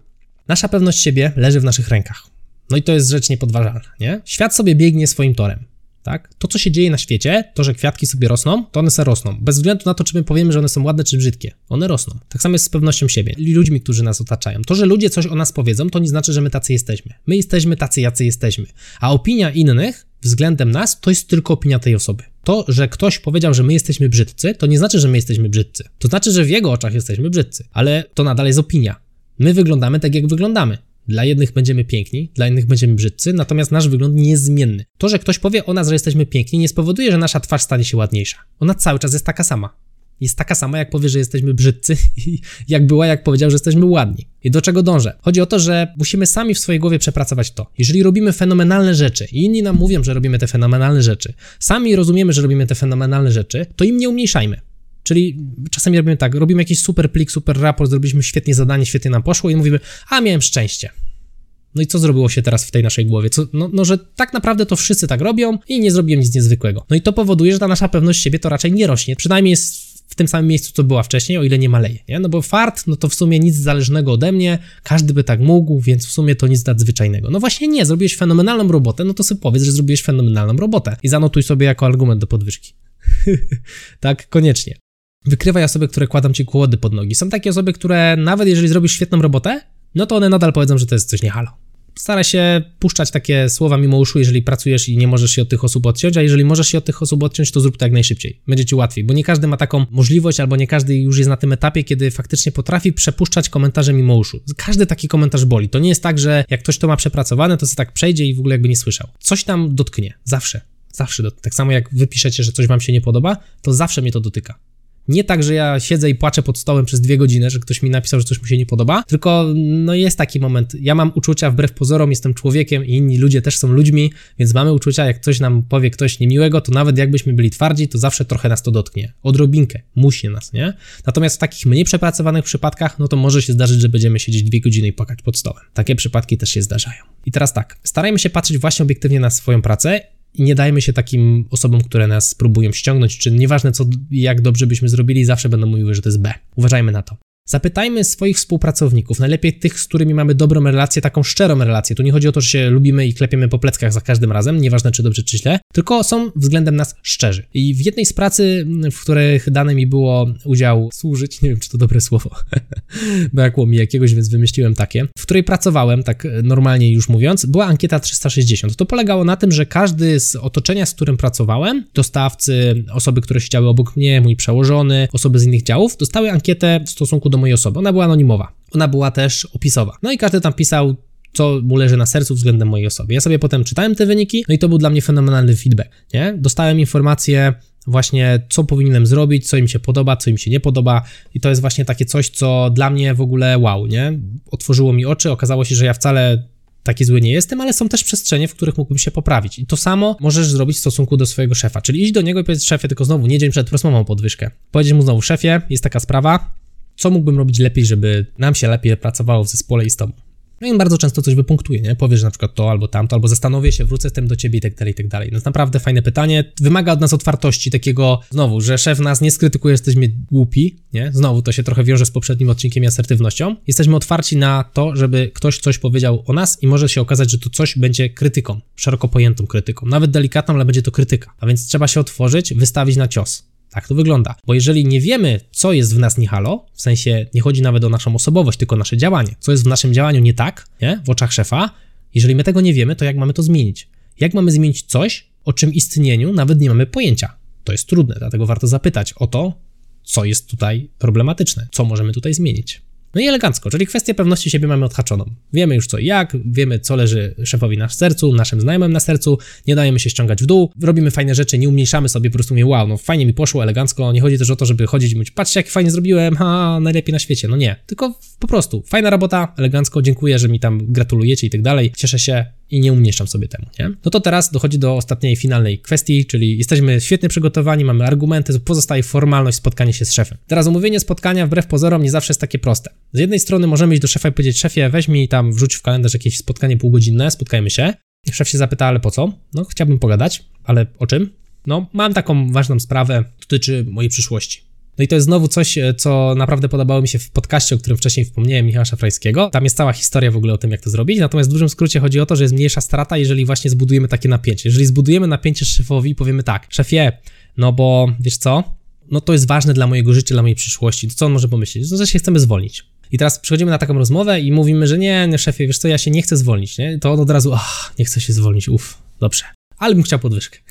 Nasza pewność siebie leży w naszych rękach. No i to jest rzecz niepodważalna, nie? Świat sobie biegnie swoim torem tak? To, co się dzieje na świecie, to, że kwiatki sobie rosną, to one sobie rosną. Bez względu na to, czy my powiemy, że one są ładne czy brzydkie. One rosną. Tak samo jest z pewnością siebie. Ludźmi, którzy nas otaczają. To, że ludzie coś o nas powiedzą, to nie znaczy, że my tacy jesteśmy. My jesteśmy tacy, jacy jesteśmy. A opinia innych względem nas, to jest tylko opinia tej osoby. To, że ktoś powiedział, że my jesteśmy brzydcy, to nie znaczy, że my jesteśmy brzydcy. To znaczy, że w jego oczach jesteśmy brzydcy. Ale to nadal jest opinia. My wyglądamy tak, jak wyglądamy. Dla jednych będziemy piękni, dla innych będziemy brzydcy, natomiast nasz wygląd nie jest zmienny. To, że ktoś powie o nas, że jesteśmy piękni, nie spowoduje, że nasza twarz stanie się ładniejsza. Ona cały czas jest taka sama. Jest taka sama, jak powie, że jesteśmy brzydcy, <laughs> jak była, jak powiedział, że jesteśmy ładni. I do czego dążę? Chodzi o to, że musimy sami w swojej głowie przepracować to. Jeżeli robimy fenomenalne rzeczy i inni nam mówią, że robimy te fenomenalne rzeczy, sami rozumiemy, że robimy te fenomenalne rzeczy, to im nie umniejszajmy. Czyli czasami robimy tak, robimy jakiś super plik, super raport, zrobiliśmy świetnie zadanie, świetnie nam poszło i mówimy, a miałem szczęście. No i co zrobiło się teraz w tej naszej głowie? Co, no, no, że tak naprawdę to wszyscy tak robią i nie zrobiłem nic niezwykłego. No i to powoduje, że ta nasza pewność siebie to raczej nie rośnie. Przynajmniej jest w tym samym miejscu, co była wcześniej, o ile nie maleje, nie? No bo fart, no to w sumie nic zależnego ode mnie, każdy by tak mógł, więc w sumie to nic nadzwyczajnego. No właśnie nie, zrobiłeś fenomenalną robotę, no to sobie powiedz, że zrobiłeś fenomenalną robotę i zanotuj sobie jako argument do podwyżki. <laughs> tak, koniecznie. Wykrywaj osoby, które kładą ci kłody pod nogi. Są takie osoby, które nawet jeżeli zrobisz świetną robotę, no to one nadal powiedzą, że to jest coś nie halo. Stara się puszczać takie słowa mimo uszu, jeżeli pracujesz i nie możesz się od tych osób odciąć, a jeżeli możesz się od tych osób odciąć, to zrób to jak najszybciej. Będzie ci łatwiej, bo nie każdy ma taką możliwość, albo nie każdy już jest na tym etapie, kiedy faktycznie potrafi przepuszczać komentarze mimo uszu. Każdy taki komentarz boli. To nie jest tak, że jak ktoś to ma przepracowane, to sobie tak przejdzie i w ogóle jakby nie słyszał. Coś tam dotknie. Zawsze. Zawsze. Tak samo jak wy piszecie, że coś wam się nie podoba, to zawsze mnie to dotyka. Nie tak, że ja siedzę i płaczę pod stołem przez dwie godziny, że ktoś mi napisał, że coś mu się nie podoba, tylko no jest taki moment. Ja mam uczucia wbrew pozorom, jestem człowiekiem i inni ludzie też są ludźmi, więc mamy uczucia, jak coś nam powie ktoś niemiłego, to nawet jakbyśmy byli twardzi, to zawsze trochę nas to dotknie. Odrobinkę. Musi nas, nie? Natomiast w takich mniej przepracowanych przypadkach, no to może się zdarzyć, że będziemy siedzieć dwie godziny i płakać pod stołem. Takie przypadki też się zdarzają. I teraz tak, starajmy się patrzeć właśnie obiektywnie na swoją pracę i nie dajmy się takim osobom, które nas próbują ściągnąć, czy nieważne co, jak dobrze byśmy zrobili, zawsze będą mówiły, że to jest B. Uważajmy na to. Zapytajmy swoich współpracowników, najlepiej tych, z którymi mamy dobrą relację, taką szczerą relację. Tu nie chodzi o to, że się lubimy i klepiemy po pleckach za każdym razem, nieważne czy dobrze czy źle, tylko są względem nas szczerzy. I w jednej z pracy, w których dane mi było udział służyć, nie wiem czy to dobre słowo, <laughs> brakło mi jakiegoś, więc wymyśliłem takie, w której pracowałem, tak normalnie już mówiąc, była ankieta 360. To polegało na tym, że każdy z otoczenia, z którym pracowałem, dostawcy, osoby, które siedziały obok mnie, mój przełożony, osoby z innych działów, dostały ankietę w stosunku do do mojej osoby. Ona była anonimowa. Ona była też opisowa. No i każdy tam pisał, co mu leży na sercu względem mojej osoby. Ja sobie potem czytałem te wyniki, no i to był dla mnie fenomenalny feedback, nie? Dostałem informacje właśnie, co powinienem zrobić, co im się podoba, co im się nie podoba i to jest właśnie takie coś, co dla mnie w ogóle wow, nie? Otworzyło mi oczy, okazało się, że ja wcale taki zły nie jestem, ale są też przestrzenie, w których mógłbym się poprawić. I to samo możesz zrobić w stosunku do swojego szefa, czyli iść do niego i powiedzieć szefie, tylko znowu nie dzień przed rozmową podwyżkę. Powiedzieć mu znowu szefie, jest taka sprawa, co mógłbym robić lepiej, żeby nam się lepiej pracowało w zespole i z tobą. No i bardzo często coś wypunktuje, nie? Powiesz na przykład to albo tamto, albo zastanowię się, wrócę z tym do ciebie i tak dalej, i tak dalej. No naprawdę fajne pytanie. Wymaga od nas otwartości, takiego, znowu, że szef nas nie skrytykuje, jesteśmy głupi, nie? Znowu to się trochę wiąże z poprzednim odcinkiem i asertywnością. Jesteśmy otwarci na to, żeby ktoś coś powiedział o nas i może się okazać, że to coś będzie krytyką, szeroko pojętą krytyką, nawet delikatną, ale będzie to krytyka. A więc trzeba się otworzyć, wystawić na cios. Tak to wygląda. Bo jeżeli nie wiemy, co jest w nas nie halo, w sensie nie chodzi nawet o naszą osobowość, tylko nasze działanie, co jest w naszym działaniu nie tak, nie? w oczach szefa, jeżeli my tego nie wiemy, to jak mamy to zmienić? Jak mamy zmienić coś, o czym istnieniu nawet nie mamy pojęcia? To jest trudne, dlatego warto zapytać o to, co jest tutaj problematyczne, co możemy tutaj zmienić. No i elegancko, czyli kwestię pewności siebie mamy odhaczoną. Wiemy już co i jak, wiemy co leży szefowi na sercu, naszym znajomym na sercu, nie dajemy się ściągać w dół, robimy fajne rzeczy, nie umniejszamy sobie, po prostu mówię, wow, no fajnie mi poszło, elegancko, nie chodzi też o to, żeby chodzić i mówić, patrzcie jak fajnie zrobiłem, ha, najlepiej na świecie, no nie, tylko po prostu, fajna robota, elegancko, dziękuję, że mi tam gratulujecie i tak dalej, cieszę się, i nie umniejszam sobie temu, nie? No to teraz dochodzi do ostatniej, finalnej kwestii, czyli jesteśmy świetnie przygotowani, mamy argumenty, pozostaje formalność spotkanie się z szefem. Teraz umówienie spotkania wbrew pozorom nie zawsze jest takie proste. Z jednej strony możemy iść do szefa i powiedzieć, szefie, weź mi tam, wrzuć w kalendarz jakieś spotkanie półgodzinne, spotkajmy się. I szef się zapyta, ale po co? No, chciałbym pogadać, ale o czym? No, mam taką ważną sprawę, dotyczy mojej przyszłości. No i to jest znowu coś, e, co naprawdę podobało mi się w podcaście, o którym wcześniej wspomniałem, Michała Szafrańskiego. Tam jest cała historia w ogóle o tym, jak to zrobić. Natomiast w dużym skrócie chodzi o to, że jest mniejsza strata, jeżeli właśnie zbudujemy takie napięcie. Jeżeli zbudujemy napięcie szefowi i powiemy tak, szefie, no bo wiesz co, no to jest ważne dla mojego życia, dla mojej przyszłości, to co on może pomyśleć? No, że się chcemy zwolnić. I teraz przychodzimy na taką rozmowę i mówimy, że nie, nie szefie, wiesz co, ja się nie chcę zwolnić, nie? To on od razu, ach, nie chcę się zwolnić, uff, dobrze ale bym chciał podwyżkę. <laughs>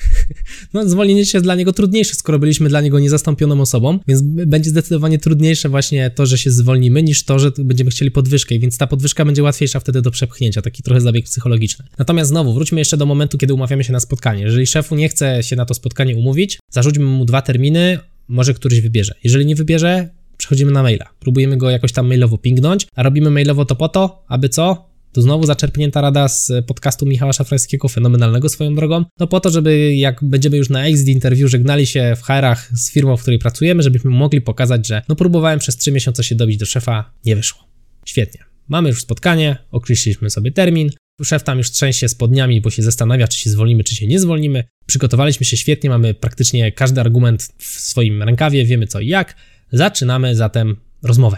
No, zwolnienie jest dla niego trudniejsze, skoro byliśmy dla niego niezastąpioną osobą, więc będzie zdecydowanie trudniejsze właśnie to, że się zwolnimy, niż to, że będziemy chcieli podwyżkę, więc ta podwyżka będzie łatwiejsza wtedy do przepchnięcia, taki trochę zabieg psychologiczny. Natomiast znowu, wróćmy jeszcze do momentu, kiedy umawiamy się na spotkanie. Jeżeli szefu nie chce się na to spotkanie umówić, zarzućmy mu dwa terminy, może któryś wybierze. Jeżeli nie wybierze, przechodzimy na maila. Próbujemy go jakoś tam mailowo pingnąć, a robimy mailowo to po to, aby co? Tu znowu zaczerpnięta rada z podcastu Michała Szafrańskiego, fenomenalnego swoją drogą. No po to, żeby jak będziemy już na exit interview żegnali się w HR-ach z firmą, w której pracujemy, żebyśmy mogli pokazać, że no próbowałem przez 3 miesiące się dobić do szefa, nie wyszło. Świetnie. Mamy już spotkanie, określiliśmy sobie termin, Szef tam już trzęsie spodniami, bo się zastanawia, czy się zwolnimy, czy się nie zwolnimy. Przygotowaliśmy się świetnie, mamy praktycznie każdy argument w swoim rękawie, wiemy co i jak. Zaczynamy zatem rozmowę.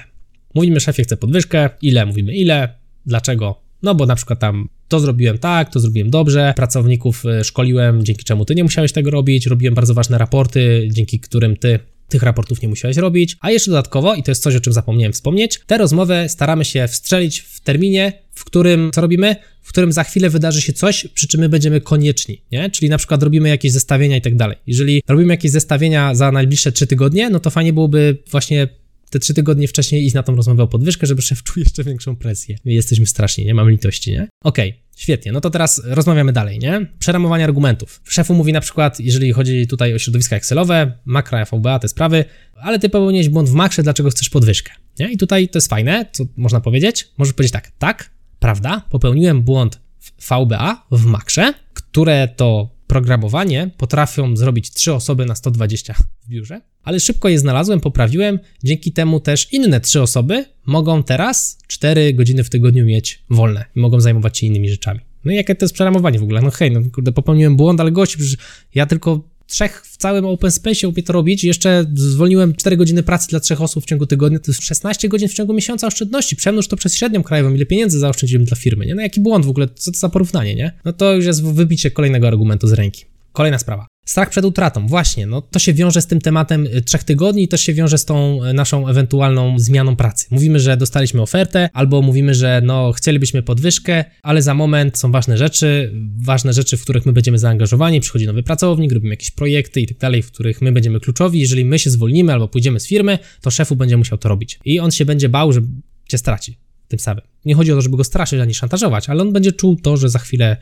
Mówimy szefie, chcę podwyżkę, ile? Mówimy ile, dlaczego? No bo na przykład tam to zrobiłem tak, to zrobiłem dobrze, pracowników e, szkoliłem, dzięki czemu ty nie musiałeś tego robić, robiłem bardzo ważne raporty, dzięki którym ty tych raportów nie musiałeś robić, a jeszcze dodatkowo, i to jest coś, o czym zapomniałem wspomnieć, tę rozmowę staramy się wstrzelić w terminie, w którym, co robimy? W którym za chwilę wydarzy się coś, przy czym my będziemy konieczni, nie? Czyli na przykład robimy jakieś zestawienia i tak dalej. Jeżeli robimy jakieś zestawienia za najbliższe trzy tygodnie, no to fajnie byłoby właśnie te trzy tygodnie wcześniej iść na tą rozmowę o podwyżkę, żeby szef czuł jeszcze większą presję. Jesteśmy straszni, nie? Mam litości, nie? Okej, okay. Świetnie, no to teraz rozmawiamy dalej, nie? Przeramowanie argumentów. Szefu mówi na przykład, jeżeli chodzi tutaj o środowiska Excelowe, makra, FVBA, te sprawy, ale ty popełniłeś błąd w maksie, dlaczego chcesz podwyżkę? Nie? I tutaj to jest fajne, co można powiedzieć? Możesz powiedzieć tak, tak, prawda, popełniłem błąd w VBA, w maksie, które to programowanie potrafią zrobić 3 osoby na 120 w biurze, ale szybko je znalazłem, poprawiłem, dzięki temu też inne 3 osoby mogą teraz 4 godziny w tygodniu mieć wolne i mogą zajmować się innymi rzeczami. No i jakie to jest przeramowanie w ogóle? No hej, no kurde, popełniłem błąd, ale gości, przecież ja tylko trzech w całym open space umie to robić. Jeszcze zwolniłem 4 godziny pracy dla trzech osób w ciągu tygodnia, to jest 16 godzin w ciągu miesiąca oszczędności. Przemnóż to przez średnią krajową, ile pieniędzy zaoszczędziłem dla firmy, nie? No jaki błąd w ogóle, co to za porównanie, nie? No to już jest wybicie kolejnego argumentu z ręki. Kolejna sprawa. Strach przed utratą, właśnie, no to się wiąże z tym tematem y, trzech tygodni i też się wiąże z tą y, naszą ewentualną zmianą pracy. Mówimy, że dostaliśmy ofertę, albo mówimy, że no chcielibyśmy podwyżkę, ale za moment są ważne rzeczy, ważne rzeczy, w których my będziemy zaangażowani, przychodzi nowy pracownik, robimy jakieś projekty i tak dalej, w których my będziemy kluczowi. Jeżeli my się zwolnimy albo pójdziemy z firmy, to szefu będzie musiał to robić. I on się będzie bał, że cię straci tym samym. Nie chodzi o to, żeby go straszyć ani szantażować, ale on będzie czuł to, że za chwilę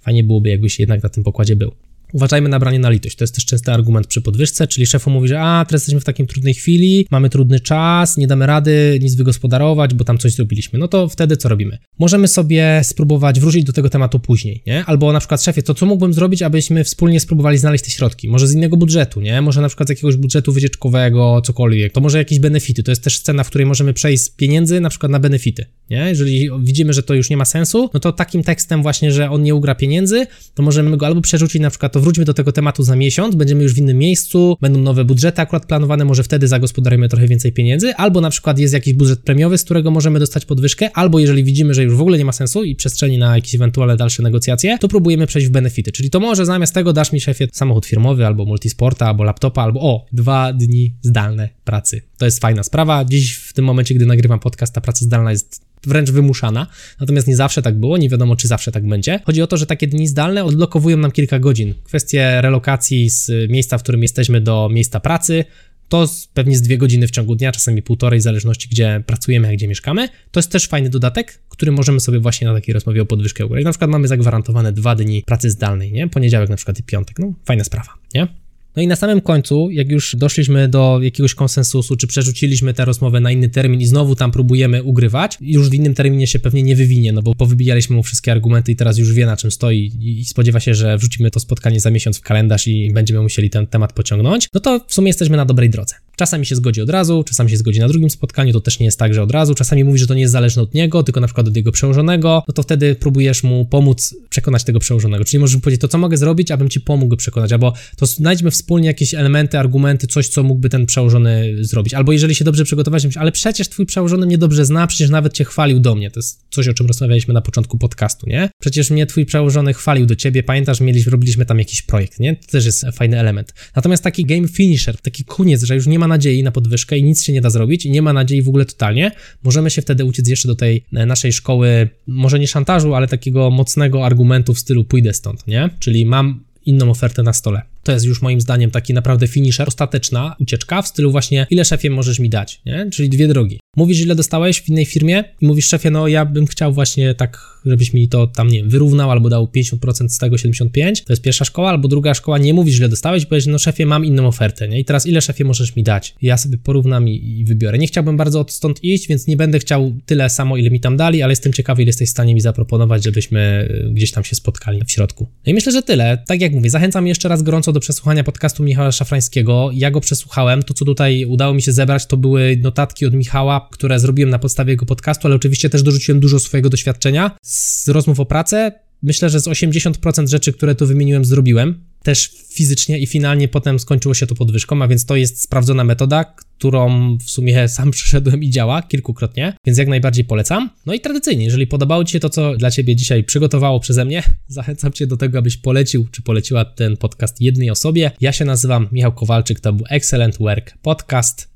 fajnie byłoby, jakbyś jednak na tym pokładzie był. Uważajmy na branie na litość. To jest też częsty argument przy podwyżce, czyli szefu mówi, że a, teraz jesteśmy w takiej trudnej chwili, mamy trudny czas, nie damy rady nic wygospodarować, bo tam coś zrobiliśmy. No to wtedy co robimy? Możemy sobie spróbować wrócić do tego tematu później, nie? Albo na przykład szefie, to co mógłbym zrobić, abyśmy wspólnie spróbowali znaleźć te środki? Może z innego budżetu, nie? Może na przykład z jakiegoś budżetu wycieczkowego, cokolwiek. To może jakieś benefity. To jest też scena, w której możemy przejść z pieniędzy na przykład na benefity, nie? Jeżeli widzimy, że to już nie ma sensu, no to takim tekstem właśnie, że on nie ugra pieniędzy, to możemy go albo przerzucić na przykład to wróćmy do tego tematu za miesiąc, będziemy już w innym miejscu, będą nowe budżety akurat planowane, może wtedy zagospodarujemy trochę więcej pieniędzy, albo na przykład jest jakiś budżet premiowy, z którego możemy dostać podwyżkę, albo jeżeli widzimy, że już w ogóle nie ma sensu i przestrzeni na jakieś ewentualne dalsze negocjacje, to próbujemy przejść w benefity, czyli to może zamiast tego dasz mi szefie samochód firmowy, albo multisporta, albo laptopa, albo o, dwa dni zdalne pracy. To jest fajna sprawa. Dziś w tym momencie, gdy nagrywam podcast, ta praca zdalna jest wręcz wymuszana. Natomiast nie zawsze tak było, nie wiadomo, czy zawsze tak będzie. Chodzi o to, że takie dni zdalne odblokowują nam kilka godzin. Kwestie relokacji z miejsca, w którym jesteśmy, do miejsca pracy. To pewnie z dwie godziny w ciągu dnia, czasami półtorej, w zależności gdzie pracujemy, a gdzie mieszkamy. To jest też fajny dodatek, który możemy sobie właśnie na takiej rozmowie o podwyżkę ugrać. Na przykład mamy zagwarantowane dwa dni pracy zdalnej, nie? Poniedziałek na przykład i piątek. No, fajna sprawa, nie? No i na samym końcu, jak już doszliśmy do jakiegoś konsensusu, czy przerzuciliśmy tę rozmowę na inny termin i znowu tam próbujemy ugrywać, już w innym terminie się pewnie nie wywinie, no bo powybijaliśmy mu wszystkie argumenty i teraz już wie na czym stoi i spodziewa się, że wrzucimy to spotkanie za miesiąc w kalendarz i będziemy musieli ten temat pociągnąć, no to w sumie jesteśmy na dobrej drodze. Czasami się zgodzi od razu, czasami się zgodzi na drugim spotkaniu, to też nie jest tak, że od razu. Czasami mówi, że to nie jest zależne od niego, tylko na przykład od jego przełożonego, no to wtedy próbujesz mu pomóc przekonać tego przełożonego. Czyli możesz powiedzieć, to co mogę zrobić, abym ci pomógł przekonać, albo to znajdźmy wspólnie jakieś elementy, argumenty, coś, co mógłby ten przełożony zrobić. Albo jeżeli się dobrze przygotować, ale przecież twój przełożony mnie dobrze zna, przecież nawet cię chwalił do mnie. To jest coś, o czym rozmawialiśmy na początku podcastu, nie? Przecież mnie twój przełożony chwalił do ciebie, pamiętasz, mieliśmy, robiliśmy tam jakiś projekt, nie? To też jest fajny element. Natomiast taki game finisher, taki koniec, że już nie ma nadziei na podwyżkę, i nic się nie da zrobić i nie ma nadziei w ogóle totalnie, możemy się wtedy uciec jeszcze do tej e, naszej szkoły, może nie szantażu, ale takiego mocnego argumentu w stylu pójdę stąd, nie? Czyli mam inną ofertę na stole. To jest już moim zdaniem taki naprawdę finisher, ostateczna ucieczka w stylu właśnie ile szefie możesz mi dać, nie? Czyli dwie drogi. Mówisz ile dostałeś w innej firmie i mówisz szefie, no ja bym chciał właśnie tak, żebyś mi to tam, nie wiem, wyrównał albo dał 50% z tego 75, to jest pierwsza szkoła, albo druga szkoła, nie mówisz ile dostałeś, powiesz, no szefie mam inną ofertę, nie? I teraz ile szefie możesz mi dać? Ja sobie porównam i, i wybiorę. Nie chciałbym bardzo stąd iść, więc nie będę chciał tyle samo, ile mi tam dali, ale jestem ciekawy, ile jesteś w stanie mi zaproponować, żebyśmy y, gdzieś tam się spotkali w środku. No i myślę, że tyle. Tak jak mówię, zachęcam jeszcze raz gorąco do przesłuchania słuchania podcastu Michała Szafrańskiego. Ja go przesłuchałem. To, co tutaj udało mi się zebrać, to były notatki od Michała, które zrobiłem na podstawie jego podcastu, ale oczywiście też dorzuciłem dużo swojego doświadczenia z rozmów o pracę. Myślę, że z 80% rzeczy, które tu wymieniłem, zrobiłem też fizycznie i finalnie potem skończyło się to podwyżką, a więc to jest sprawdzona metoda, którą w sumie <laughs> sam przeszedłem i działa kilkukrotnie, więc jak najbardziej polecam. No i tradycyjnie, jeżeli podobało Ci się to, co dla Ciebie dzisiaj przygotowało przeze mnie, <laughs> zachęcam Cię do tego, abyś polecił czy poleciła ten podcast jednej osobie. Ja się nazywam Michał Kowalczyk, to był Excellent Work Podcast.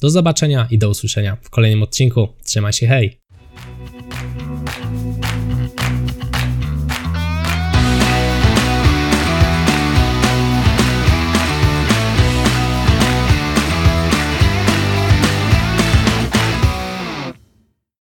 Do zobaczenia i do usłyszenia w kolejnym odcinku. Trzymaj się, hej!